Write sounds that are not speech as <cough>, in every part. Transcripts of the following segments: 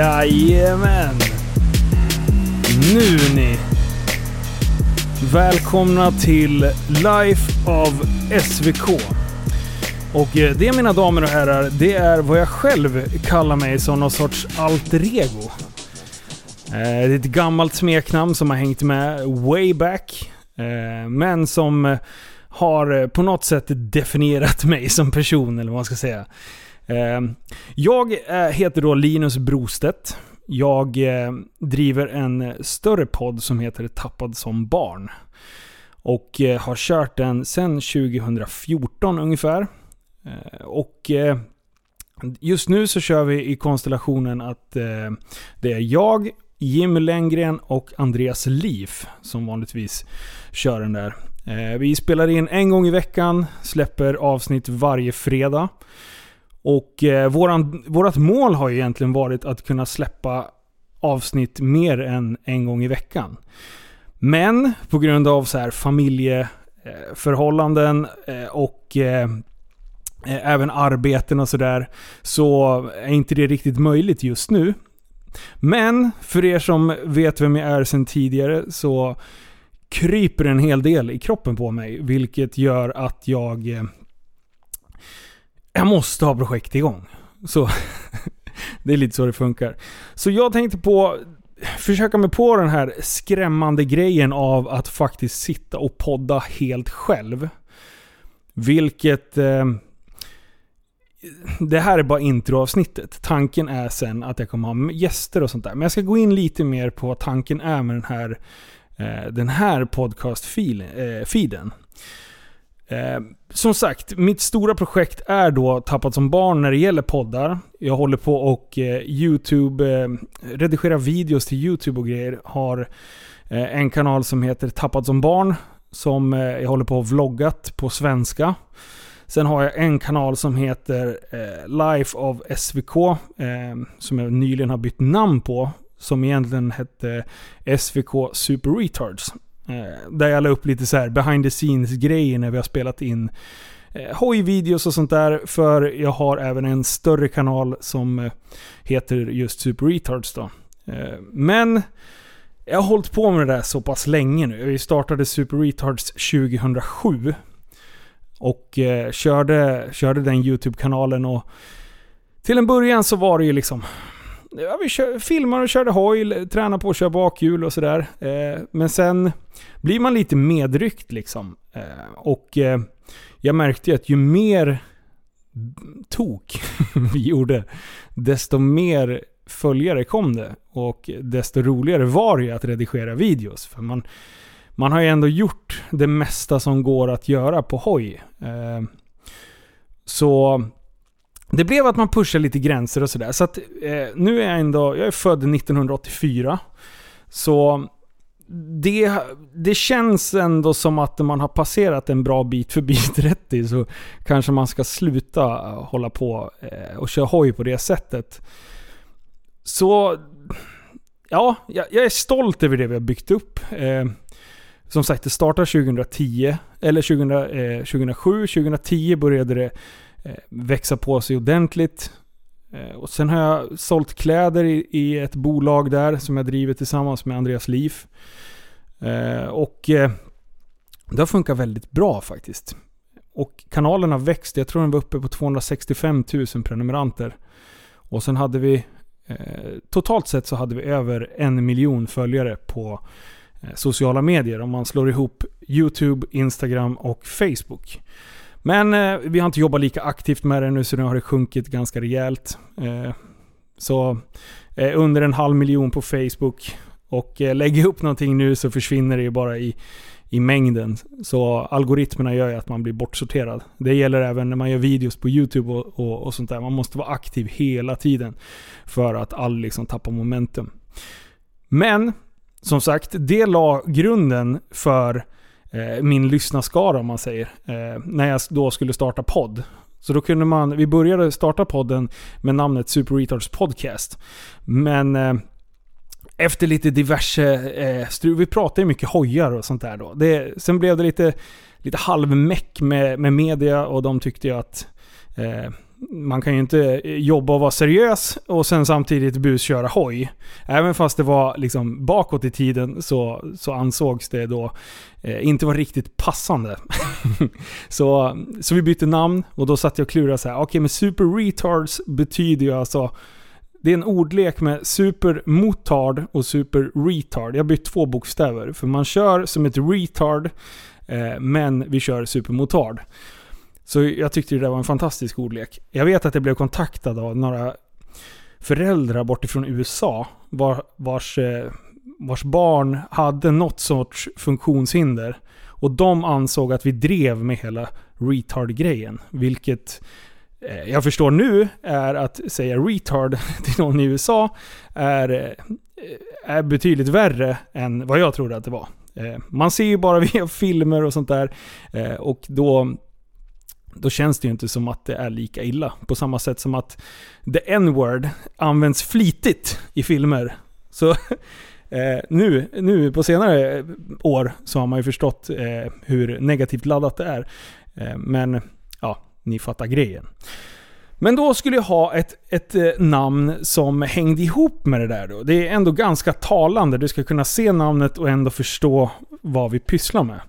Jajamän! Nu ni! Välkomna till Life of SVK. Och eh, det mina damer och herrar, det är vad jag själv kallar mig som någon sorts alter ego. Eh, det är ett gammalt smeknamn som har hängt med way back. Eh, men som har på något sätt definierat mig som person, eller vad man ska säga. Ehm, jag eh, heter då Linus Brostedt. Jag eh, driver en större podd som heter Tappad som barn. Och eh, har kört den sedan 2014 ungefär. Och just nu så kör vi i konstellationen att det är jag, Jim Lenngren och Andreas Liv som vanligtvis kör den där. Vi spelar in en gång i veckan, släpper avsnitt varje fredag. Och eh, våran, vårat mål har ju egentligen varit att kunna släppa avsnitt mer än en gång i veckan. Men på grund av så här familjeförhållanden eh, eh, och eh, eh, även arbeten och sådär så är inte det riktigt möjligt just nu. Men för er som vet vem jag är sedan tidigare så kryper en hel del i kroppen på mig. Vilket gör att jag... Eh, jag måste ha projekt igång. Så <laughs> det är lite så det funkar. Så jag tänkte på försöka mig på den här skrämmande grejen av att faktiskt sitta och podda helt själv. Vilket... Eh, det här är bara introavsnittet. Tanken är sen att jag kommer ha gäster och sånt där. Men jag ska gå in lite mer på vad tanken är med den här, eh, den här podcast-feeden. Eh, Eh, som sagt, mitt stora projekt är då Tappat som barn när det gäller poddar. Jag håller på och eh, YouTube, eh, redigera videos till YouTube och grejer. Har eh, en kanal som heter Tappat som barn. Som eh, jag håller på och vloggat på svenska. Sen har jag en kanal som heter eh, Life of SVK. Eh, som jag nyligen har bytt namn på. Som egentligen hette SVK Super Retards. Eh, där jag la upp lite så här behind the scenes grejer när vi har spelat in eh, hojvideos och sånt där. För jag har även en större kanal som eh, heter just Super Retards då. Men jag har hållit på med det där så pass länge nu. Vi startade Super Retards 2007. Och körde, körde den YouTube-kanalen och till en början så var det ju liksom Ja, vi kör, filmar och körde hoj, tränar på att köra bakhjul och sådär. Eh, men sen blir man lite medryckt liksom. Eh, och eh, jag märkte ju att ju mer tok <laughs> vi gjorde, desto mer följare kom det. Och desto roligare var det ju att redigera videos. För man, man har ju ändå gjort det mesta som går att göra på hoj. Eh, så det blev att man pushade lite gränser och sådär. Så att eh, nu är jag ändå, jag är född 1984. Så det, det känns ändå som att när man har passerat en bra bit förbi <laughs> 30 så kanske man ska sluta eh, hålla på eh, och köra hoj på det sättet. Så ja, jag, jag är stolt över det vi har byggt upp. Eh, som sagt, det startade 2010, eller 2000, eh, 2007. 2010 började det Eh, växa på sig ordentligt. Eh, och sen har jag sålt kläder i, i ett bolag där som jag driver tillsammans med Andreas Liv. Eh, och det har funkat väldigt bra faktiskt. Och kanalen har växt. Jag tror den var uppe på 265 000 prenumeranter. Och sen hade vi Totalt sett så hade vi över en miljon följare på sociala medier om man slår ihop YouTube, Instagram och Facebook. Men eh, vi har inte jobbat lika aktivt med det nu så nu har det sjunkit ganska rejält. Eh, så eh, under en halv miljon på Facebook. Och eh, lägger jag upp någonting nu så försvinner det ju bara i, i mängden. Så algoritmerna gör ju att man blir bortsorterad. Det gäller även när man gör videos på YouTube och, och, och sånt där. Man måste vara aktiv hela tiden för att aldrig liksom tappa momentum. Men som sagt, det la grunden för Eh, min lyssnarskara om man säger. Eh, när jag då skulle starta podd. Så då kunde man, vi började starta podden med namnet Super Retards Podcast. Men eh, efter lite diverse eh, strul, vi pratade ju mycket hojar och sånt där då. Det, sen blev det lite lite halvmäck med, med media och de tyckte ju att eh, man kan ju inte eh, jobba och vara seriös och sen samtidigt busköra hoj. Även fast det var liksom bakåt i tiden så, så ansågs det då eh, inte vara riktigt passande. <laughs> så, så vi bytte namn och då satt jag och klurade så här. okej okay, men super retards betyder ju alltså det är en ordlek med supermotard och super retard. Jag har bytt två bokstäver. För man kör som ett retard, eh, men vi kör supermotard. Så jag tyckte det var en fantastisk ordlek. Jag vet att jag blev kontaktad av några föräldrar bortifrån USA var, vars, eh, vars barn hade något sorts funktionshinder. Och de ansåg att vi drev med hela retard-grejen. Vilket eh, jag förstår nu är att säga retard <laughs> till någon i USA är, eh, är betydligt värre än vad jag trodde att det var. Eh, man ser ju bara <laughs> via filmer och sånt där. Eh, och då då känns det ju inte som att det är lika illa. På samma sätt som att the n-word används flitigt i filmer. Så <laughs> eh, nu, nu på senare eh, år så har man ju förstått eh, hur negativt laddat det är. Eh, men ja, ni fattar grejen. Men då skulle jag ha ett, ett eh, namn som hängde ihop med det där då. Det är ändå ganska talande. Du ska kunna se namnet och ändå förstå vad vi pysslar med.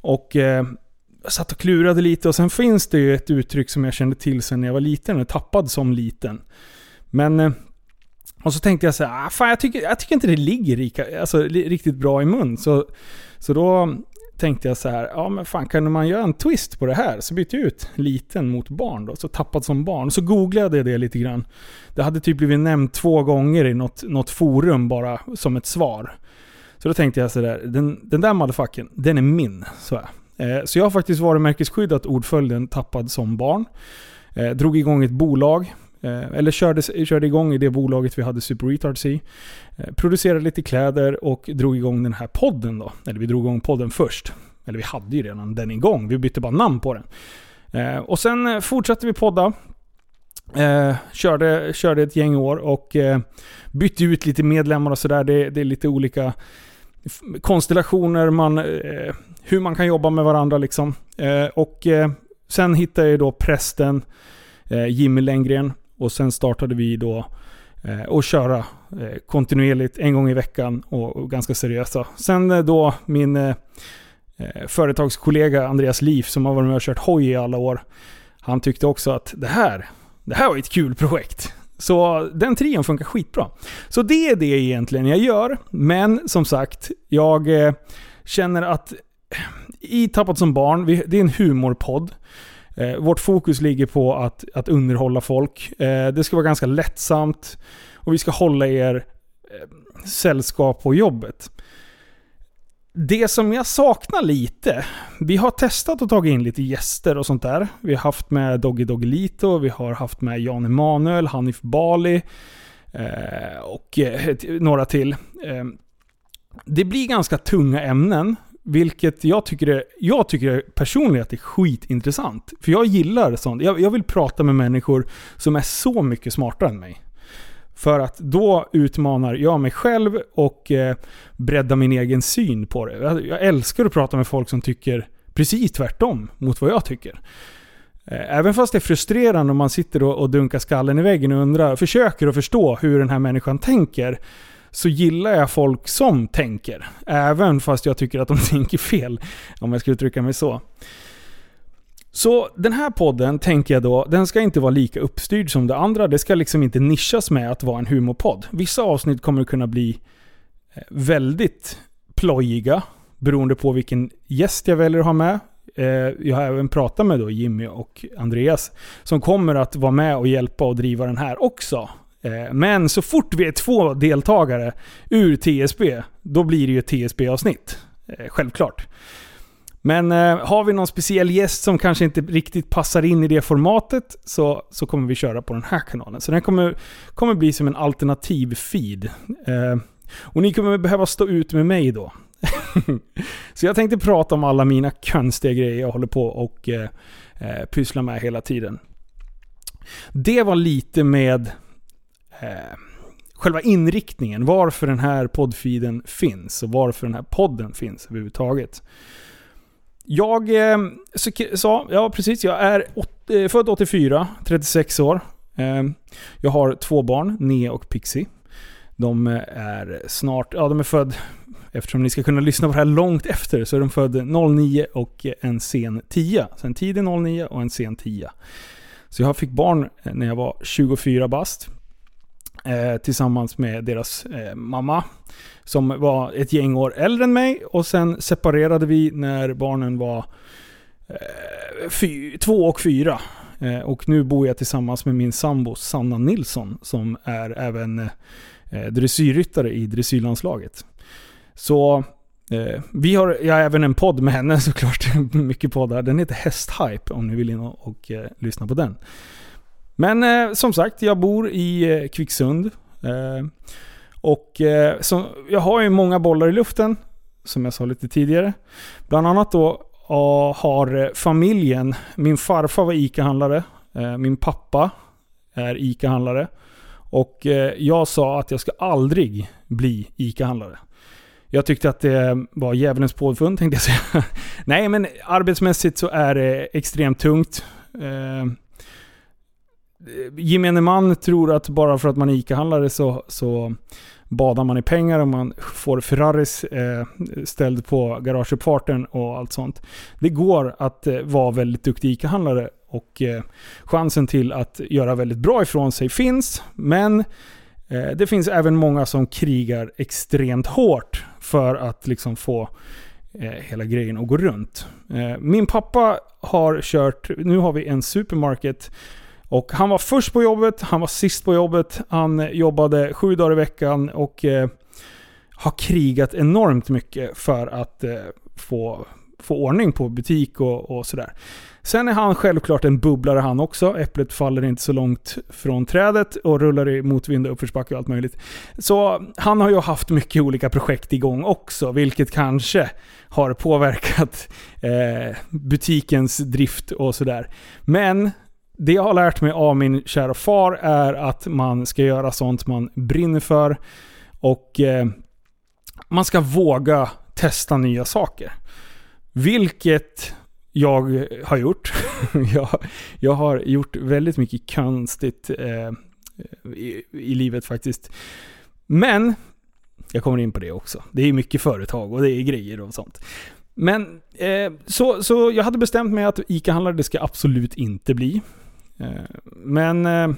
Och eh, jag satt och klurade lite och sen finns det ju ett uttryck som jag kände till sen jag var liten, och tappad som liten. Men... Eh, och så tänkte jag så här, ah, fan jag tycker, jag tycker inte det ligger rika, alltså, riktigt bra i mun. Så, så då tänkte jag så här, ja men fan kan man göra en twist på det här? Så bytte jag ut liten mot barn då, så tappad som barn. Så googlade jag det lite grann. Det hade typ blivit nämnt två gånger i något, något forum bara som ett svar. Så då tänkte jag sådär, den, den där motherfucken, den är min. Så här. Eh, så jag har faktiskt varumärkesskyddat ordföljden Tappad som barn. Eh, drog igång ett bolag. Eh, eller körde, körde igång i det bolaget vi hade Super Retards i. Producerade lite kläder och drog igång den här podden då. Eller vi drog igång podden först. Eller vi hade ju redan den igång. Vi bytte bara namn på den. Och sen fortsatte vi podda. Eh, körde, körde ett gäng år och eh, bytte ut lite medlemmar och sådär. Det, det, är lite olika konstellationer man eh, hur man kan jobba med varandra liksom. Eh, och eh, sen hittade jag då prästen eh, Jimmy Lenngren och sen startade vi då eh, att köra eh, kontinuerligt en gång i veckan och, ganska seriösa. Sen eh, då min företagskollega Andreas Liv som har varit med och kört hoj i alla år. Han tyckte också att det här, det här var ett kul projekt. Så den trion funkar skitbra. Så det är det egentligen jag gör. Men som sagt, jag eh, känner att eh, i Tappat som barn, det är en humorpodd. Eh, vårt fokus ligger på att, att underhålla folk. Det ska vara ganska lättsamt och vi ska hålla er sällskap på jobbet. Det som jag saknar lite, vi har testat att ta in lite gäster och sånt där. Vi har haft med Doggy Doggelito, vi har haft med Jan Emanuel, Hanif Bali eh, och eh, några till. Eh, det blir ganska tunga ämnen. Vilket jag tycker, är, jag tycker personligen att det är skitintressant. För jag gillar sånt. Jag, jag vill prata med människor som är så mycket smartare än mig. För att då utmanar jag mig själv och eh, breddar min egen syn på det. Jag, jag, älskar att prata med folk som tycker precis tvärtom mot vad jag tycker. Eh, även fast det är frustrerande om man sitter och, och dunkar skallen i väggen och undrar, försöker att förstå hur den här människan tänker så gillar jag folk som tänker. Även fast jag tycker att de <laughs> tänker fel, om jag ska uttrycka mig så. Så den här podden tänker jag då, den ska inte vara lika uppstyrd som det andra. Det ska liksom inte nischas med att vara en humorpodd. Vissa avsnitt kommer kunna bli eh, väldigt plojiga beroende på vilken gäst jag väljer att ha med. Eh, jag har även pratat med då Jimmy och Andreas som kommer att vara med och hjälpa och driva den här också. Eh, men så fort vi är två deltagare ur TSB, då blir det ju ett TSB-avsnitt. Självklart. Men eh, har vi någon speciell gäst som kanske inte riktigt passar in i det formatet så, så kommer vi köra på den här kanalen. Så den kommer, kommer bli som en alternativ feed. Eh, och ni kommer behöva stå ut med mig då. <laughs> så jag tänkte prata om alla mina konstiga grejer jag håller på och eh, eh, pysslar med hela tiden. Det var lite med eh, själva inriktningen. Varför den här poddfeeden finns och varför den här podden finns överhuvudtaget jag eh, sa, ja precis, jag är åt, eh, född 84, 36 år. Ehm, jag har två barn, Nea och Pixie. De eh, är snart, ja de är född, eftersom ni ska kunna lyssna på det här långt efter, så är de född 09 och en sen 10. Så en tidig 09 och en sen 10. Så jag fick barn eh, när jag var 24 bast. Eh, tillsammans med deras eh, mamma. Som var ett gäng år äldre än mig. Och sen separerade vi när barnen var eh, fy, två och fyra. Eh, och nu bor jag tillsammans med min sambo Sanna Nilsson. Som är även eh, dressyrryttare i dressyrlandslaget. Så Eh, vi har, jag har även en podd med henne <laughs> såklart. Mycket poddar. Den heter Hästhype om ni vill in och, och eh, lyssna på den. Men eh, som sagt, jag bor i eh, Kvicksund. Eh, och eh, så, jag har ju många bollar i luften, som jag sa lite tidigare. Bland annat då har eh, familjen, min farfar var ICA-handlare, eh, min pappa är ICA-handlare. Och eh, jag sa att jag ska aldrig bli ICA-handlare. Jag tyckte att det var djävulens påfund tänkte jag säga. <laughs> Nej men arbetsmässigt så är det extremt tungt. Eh, gemene man tror att bara för att man är ICA-handlare så, så badar man i pengar och man får Ferraris eh, ställd på garageuppfarten och allt sånt. Det går att eh, vara väldigt duktig ICA-handlare och eh, chansen till att göra väldigt bra ifrån sig finns. Men Eh, det finns även många som krigar extremt hårt för att liksom få eh, hela grejen att gå runt. Eh, min pappa har kört, nu har vi en supermarket och han var först på jobbet, han var sist på jobbet, han eh, jobbade sju dagar i veckan och eh, har krigat enormt mycket för att eh, få, få ordning på butik och, och sådär. Sen är han självklart en bubblare han också. Äpplet faller inte så långt från trädet och rullar i motvind och uppförsbacke och allt möjligt. Så han har ju haft mycket olika projekt igång också, vilket kanske har påverkat eh, butikens drift och sådär. Men det jag har lärt mig av min kära far är att man ska göra sånt man brinner för. Och eh, man ska våga testa nya saker. Vilket jag har gjort. <laughs> jag, jag har gjort väldigt mycket konstigt eh, i, i, livet faktiskt. Men, jag kommer in på det också. Det är mycket företag och det är grejer och sånt. Men, eh, så, så jag hade bestämt mig att ICA-handlare, det ska absolut inte bli. Eh, men eh,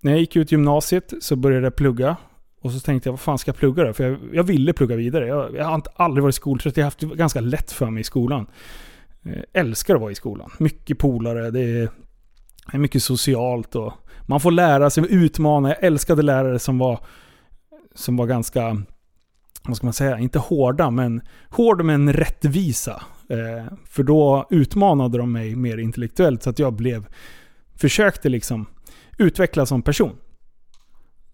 när jag gick ut gymnasiet så började jag plugga. Och så tänkte jag, vad fan ska jag plugga då? För jag, jag ville plugga vidare. Jag, jag har aldrig varit skoltrött. Jag har haft det ganska lätt för mig i skolan. Jag älskar att vara i skolan. Mycket polare, det är, är mycket socialt och man får lära sig, utmana. Jag älskade lärare som var, som var ganska, vad ska man säga, inte hårda men hård men rättvisa. Eh, för då utmanade de mig mer intellektuellt så att jag blev, försökte liksom utvecklas som person.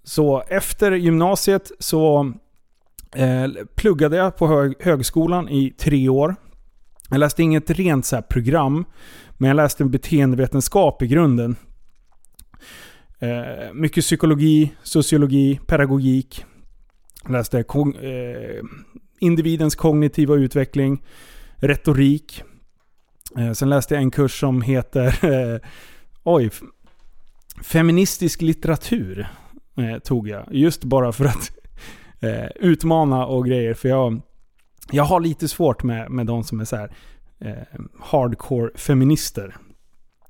Så efter gymnasiet så eh, pluggade jag på hög, högskolan i tre år. Jag läste inget rent så program, men jag läste beteendevetenskap i grunden. Eh, mycket psykologi, sociologi, pedagogik. Jag läste kog eh, individens kognitiva utveckling, retorik. Eh, sen läste jag en kurs som heter eh, <laughs> oj, Feministisk litteratur. Eh, tog jag. Just bara för att <laughs> eh, utmana och grejer. För jag jag har lite svårt med, med de som är så här, eh, hardcore feminister.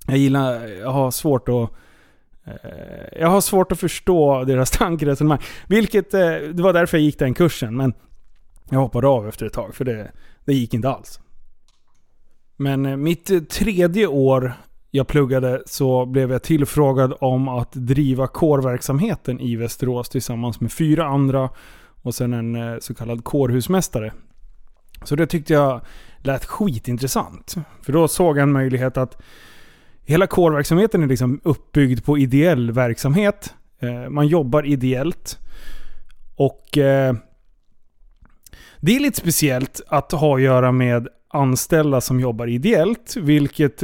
Jag gillar, jag har svårt att eh, jag har svårt att förstå deras <laughs> tankeresonemang. Vilket, eh, det var därför jag gick den kursen. Men jag hoppade av efter ett tag, för det, det gick inte alls. Men eh, mitt tredje år jag pluggade så blev jag tillfrågad om att driva kårverksamheten i Västerås tillsammans med fyra andra och sen en eh, så kallad kårhusmästare så det tyckte jag lät skitintressant. För då såg jag en möjlighet att hela kårverksamheten är liksom uppbyggd på ideell verksamhet. Eh, man jobbar ideellt. Och eh, det är lite speciellt att ha att göra med anställda som jobbar ideellt, vilket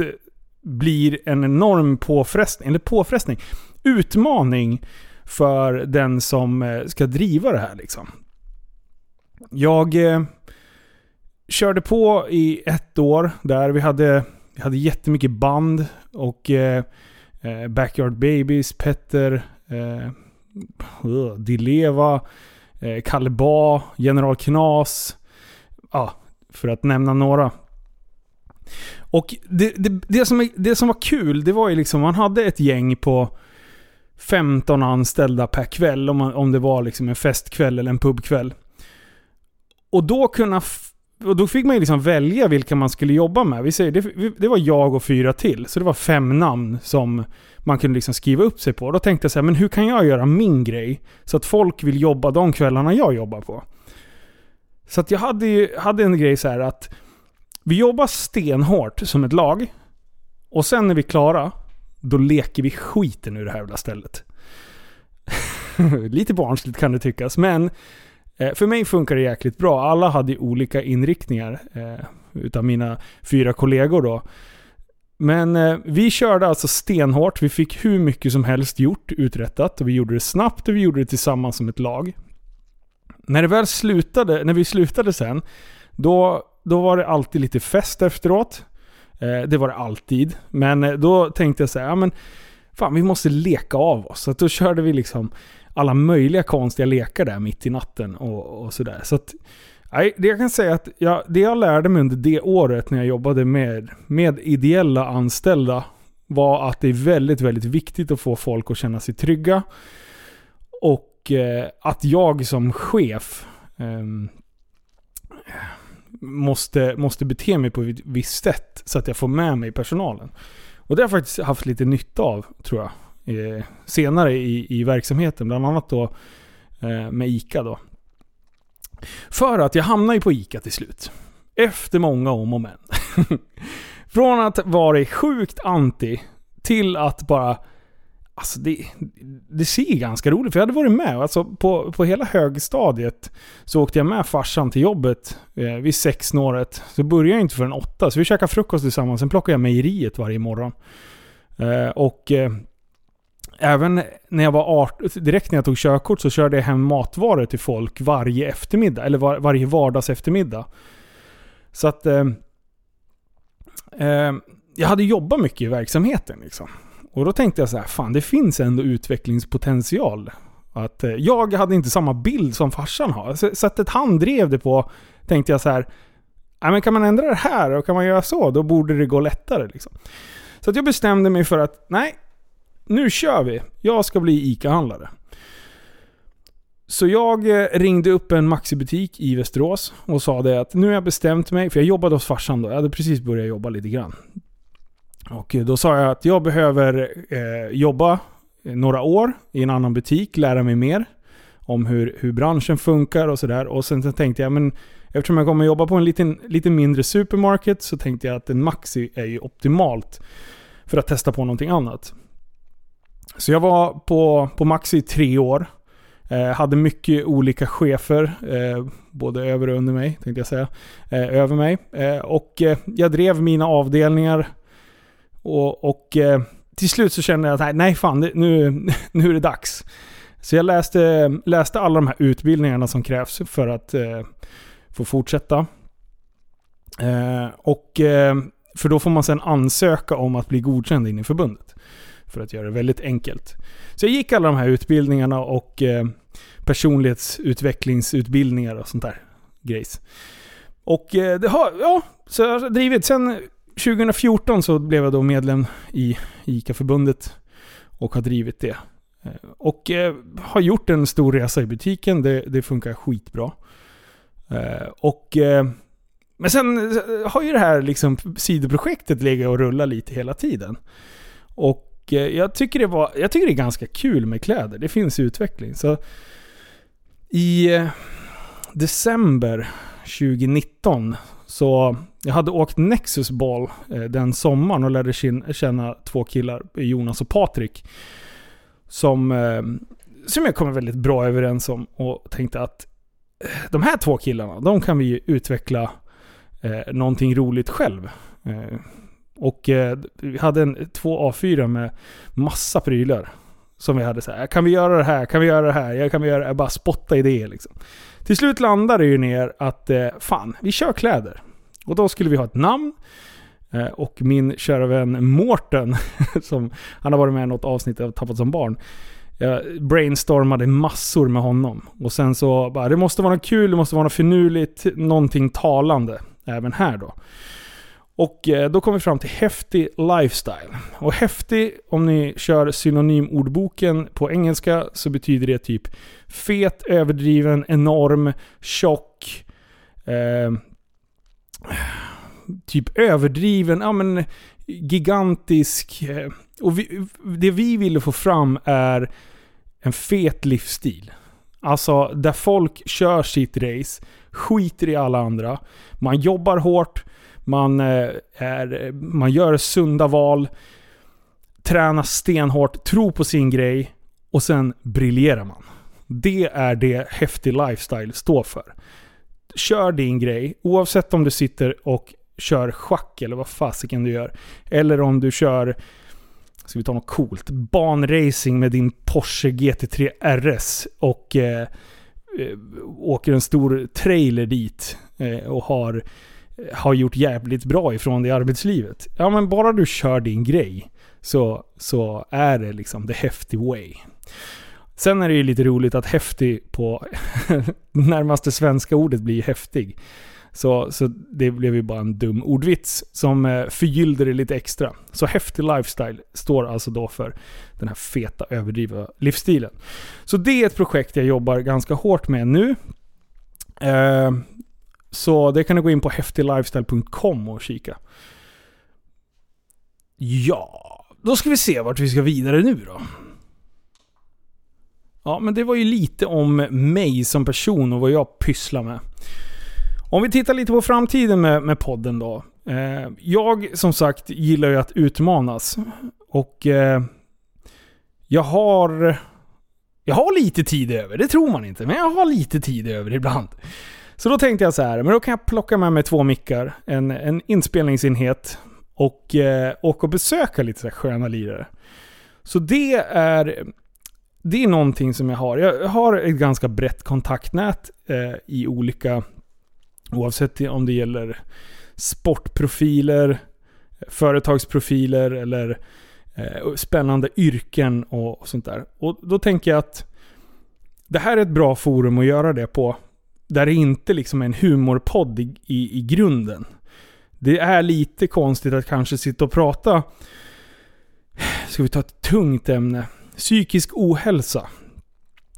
blir en enorm påfrestning, eller påfrestning, utmaning för den som eh, ska driva det här liksom. Jag eh, körde på i ett år där vi hade, vi hade jättemycket band och eh, eh Backyard Babies, Petter, eh, uh, Dileva, eh, Kalle Ba, General Knas. Ja, för att nämna några. Och det, det, det, som, det som var kul, det var ju liksom, man hade ett gäng på 15 anställda per kväll, om, man, om det var liksom en festkväll eller en pubkväll. Och då kunna... Och då fick man ju liksom välja vilka man skulle jobba med. Vi säger, det, det var jag och fyra till, så det var fem namn som man kunde liksom skriva upp sig på. Då tänkte jag så här, men hur kan jag göra min grej så att folk vill jobba de kvällarna jag jobbar på? Så att jag hade, ju, hade en grej så här att vi jobbar stenhårt som ett lag. Och sen när vi är klara, då leker vi skiten ur det här jävla stället. <laughs> Lite barnsligt kan det tyckas, men eh, för mig funkar det jäkligt bra. Alla hade olika inriktningar eh, utav mina fyra kollegor då. Men eh, vi körde alltså stenhårt. Vi fick hur mycket som helst gjort, uträttat. Och vi gjorde det snabbt och vi gjorde det tillsammans som ett lag. När det väl slutade, när vi slutade sen, då, då var det alltid lite fest efteråt. Eh, det var det alltid. Men eh, då tänkte jag så här, ja men fan vi måste leka av oss. Så då körde vi liksom alla möjliga konstiga lekar där mitt i natten och, och sådär. Så att, nej, det jag kan säga att jag, det jag lärde mig under det året när jag jobbade med, med ideella anställda var att det är väldigt, väldigt viktigt att få folk att känna sig trygga. Och eh, att jag som chef eh, måste, måste bete mig på ett visst sätt så att jag får med mig personalen. Och det har jag faktiskt haft lite nytta av, tror jag. Eh, senare i, i verksamheten, bland annat då eh, med ICA då. För att jag hamnade ju på ICA till slut. Efter många om och men. <laughs> Från att vara sjukt anti till att bara Alltså det, det ser ganska roligt för jag hade varit med. Alltså på, på hela högstadiet så åkte jag med farsan till jobbet eh, vid sexsnåret. Så började jag inte förrän åtta. Så vi käkade frukost tillsammans. Sen plockade jag mejeriet varje morgon. Eh, och eh, även när jag var 18, direkt när jag tog körkort så körde jag hem matvaror till folk varje eftermiddag. Eller var, varje vardags eftermiddag. Så att... Eh, eh, jag hade jobbat mycket i verksamheten liksom. Och då tänkte jag så här, fan det finns ändå utvecklingspotential. Att eh, jag hade inte samma bild som farsan har. Sättet han drev det på tänkte jag så här, men kan man ändra det här och kan man göra så, då borde det gå lättare. Liksom. Så att jag bestämde mig för att, nej, nu kör vi. Jag ska bli ICA-handlare. Så jag eh, ringde upp en Maxi-butik i Västerås och sa det att nu har jag bestämt mig, för jag jobbade hos farsan då. Jag hade precis börjat jobba lite grann. Och då sa jag att jag behöver eh, jobba några år i en annan butik, lära mig mer om hur, hur branschen funkar och sådär. Och sen tänkte jag, men eftersom jag kommer jobba på en liten, lite mindre supermarket så tänkte jag att en Maxi är ju optimalt för att testa på någonting annat. Så jag var på, på Maxi i tre år. Eh, hade mycket olika chefer, eh, både över och under mig, tänkte jag säga. Eh, över mig. Eh, och eh, jag drev mina avdelningar och, och eh, till slut så kände jag att nej fan, nu, <laughs> nu är det dags. Så jag läste, läste alla de här utbildningarna som krävs för att eh, få fortsätta. Eh, och, eh, för då får man sedan ansöka om att bli godkänd in i förbundet. För att göra det väldigt enkelt. Så jag gick alla de här utbildningarna och eh, personlighetsutvecklingsutbildningar och sånt där grejs. Och eh, det har, ja, så jag har drivit. Sen 2014 så blev jag då medlem i ICA-förbundet och har drivit det. Eh, och eh, har gjort en stor resa i butiken. Det, det funkar skitbra. Eh, och, eh, men sen eh, har ju det här liksom sidoprojektet legat och rullat lite hela tiden. Och jag tycker, det var, jag tycker det är ganska kul med kläder. Det finns utveckling. Så i december 2019 så jag hade åkt Nexus Ball eh, den sommaren och lärde känna två killar, Jonas och Patrik. Som, eh, som jag kom väldigt bra överens om och tänkte att eh, de här två killarna, de kan vi utveckla eh, någonting roligt själv. Eh, och eh, vi hade en, två A4 med massa prylar. Som vi hade så här, kan vi göra det här? Kan vi göra det här? Jag kan vi göra det? Jag bara spotta idéer liksom. Till slut landade det ju ner att, eh, fan, vi kör kläder. Och då skulle vi ha ett namn. Eh, och min kära vän Mårten, <laughs> som han har varit med i något avsnitt av Tappat som barn. Jag brainstormade massor med honom. Och sen så bara, det måste vara något kul, det måste vara något finurligt, någonting talande. Även här då. Och eh, då kom vi fram till häftig lifestyle. Och häftig, om ni kör synonymordboken på engelska, så betyder det typ fet, överdriven, enorm, tjock, eh, typ överdriven, ja men gigantisk. Eh. Och vi, det vi ville få fram är en fet livsstil. Alltså där folk kör sitt race, skiter i alla andra. Man jobbar hårt, man, eh, är, man gör sunda val, tränar stenhårt, tror på sin grej och sen briljerar man. Det är det häftig lifestyle står för. Kör din grej, oavsett om du sitter och kör schack eller vad fasiken du gör. Eller om du kör, ska vi ta något coolt, banracing med din Porsche GT3 RS och eh, eh, åker en stor trailer dit eh, och har, har gjort jävligt bra ifrån det i arbetslivet. Ja men bara du kör din grej så, så är det liksom the hefty way. Sen är det ju lite roligt att häftig på <laughs> närmaste svenska ordet blir häftig. Så, så det blev ju bara en dum ordvits som eh, förgyllde det lite extra. Så häftig lifestyle står alltså då för den här feta överdrivna livsstilen. Så det är ett projekt jag jobbar ganska hårt med nu. Eh, så det kan du gå in på häftiglifestyle.com och kika. Ja, då ska vi se vart vi ska vidare nu då. Ja, men det var ju lite om mig som person och vad jag pysslar med. Om vi tittar lite på framtiden med, med podden då. Eh, jag som sagt gillar ju att utmanas. Och eh, jag har... Jag har lite tid över, det tror man inte. Men jag har lite tid över ibland. Så då tänkte jag så här, men då kan jag plocka med mig två mickar, en, en inspelningsenhet och eh, åka och besöka lite så här sköna lirare. Så det är, det är någonting som jag har. Jag har ett ganska brett kontaktnät eh, i olika Oavsett om det gäller sportprofiler, företagsprofiler eller eh, spännande yrken och, sånt där. Och då tänker jag att det här är ett bra forum att göra det på. Där det inte liksom är en humorpodd i, i, i grunden. Det är lite konstigt att kanske sitta och prata, ska vi ta ett tungt ämne, psykisk ohälsa.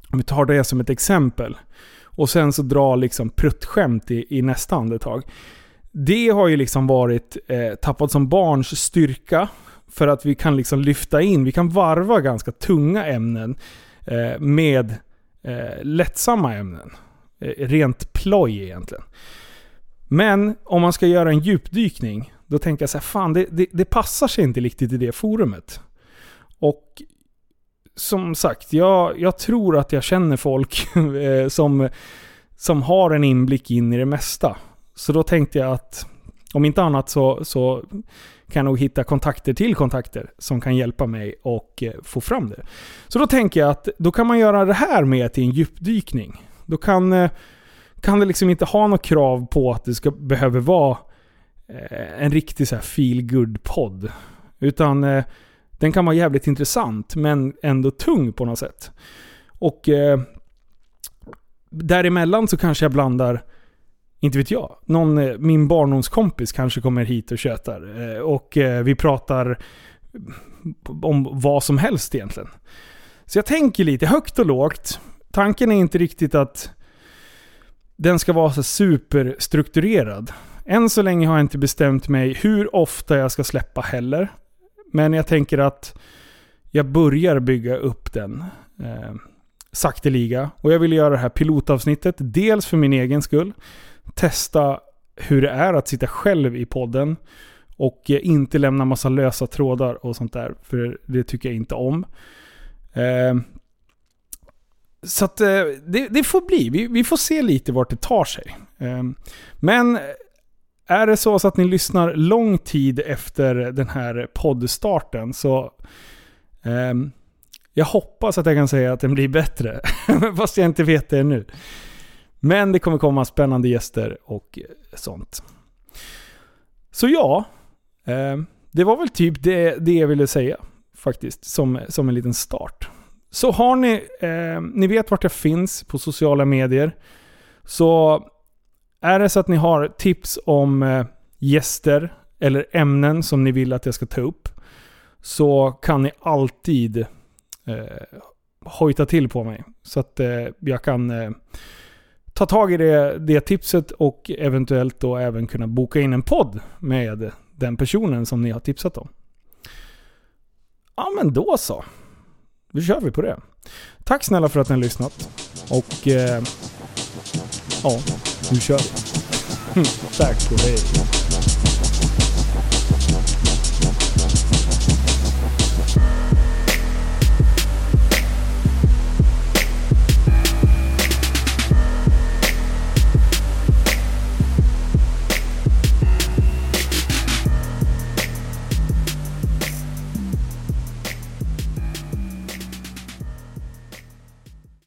Om vi tar det som ett exempel. Och sen så dra liksom pruttskämt i, i nästa andetag. Det har ju liksom varit eh, tappat som barns styrka. För att vi kan liksom lyfta in, vi kan varva ganska tunga ämnen eh, med eh, lättsamma ämnen. Eh, rent ploj egentligen. Men om man ska göra en djupdykning, då tänker jag så här, fan det, det, det passar sig inte riktigt i det forumet. Och som sagt, jag, jag tror att jag känner folk <laughs> eh, som, som har en inblick in i det mesta. Så då tänkte jag att om inte annat så, så kan jag nog hitta kontakter till kontakter som kan hjälpa mig och eh, få fram det. Så då tänker jag att då kan man göra det här med till en djupdykning. Då kan, eh, kan det liksom inte ha något krav på att det ska behöver vara eh, en riktig så här feel good podd Utan eh, den kan vara jävligt intressant, men ändå tung på något sätt. Och eh, däremellan så kanske jag blandar, inte vet jag, någon, eh, min barndomskompis kanske kommer hit och tjötar. Eh, och vi pratar om vad som helst egentligen. Så jag tänker lite högt och lågt. Tanken är inte riktigt att den ska vara så superstrukturerad. Än så länge har jag inte bestämt mig hur ofta jag ska släppa heller. Men jag tänker att jag börjar bygga upp den eh, sakteliga. Och jag vill göra det här pilotavsnittet. Dels för min egen skull. Testa hur det är att sitta själv i podden. Och eh, inte lämna massa lösa trådar och sånt där. För det tycker jag inte om. Eh, så att eh, det, det, får bli. Vi, vi, får se lite vart det tar sig. Ehm, men är det så att ni lyssnar lång tid efter den här poddstarten så ehm, jag hoppas att jag kan säga att den blir bättre. <laughs> Fast jag inte vet det nu. Men det kommer komma spännande gäster och sånt. Så ja, ehm, det var väl typ det, det jag ville säga faktiskt, som, som en liten start. Så har ni, eh, ni vet vart jag finns på sociala medier. Så är det så att ni har tips om eh, gäster eller ämnen som ni vill att jag ska ta upp. Så kan ni alltid eh, hojta till på mig. Så att eh, jag kan eh, ta tag i det, det tipset och eventuellt då även kunna boka in en podd med den personen som ni har tipsat om. Ja men då så. Då kör vi på det. Tack snälla för att ni har lyssnat. Och eh, ja, nu kör vi. <laughs> Tack och hej.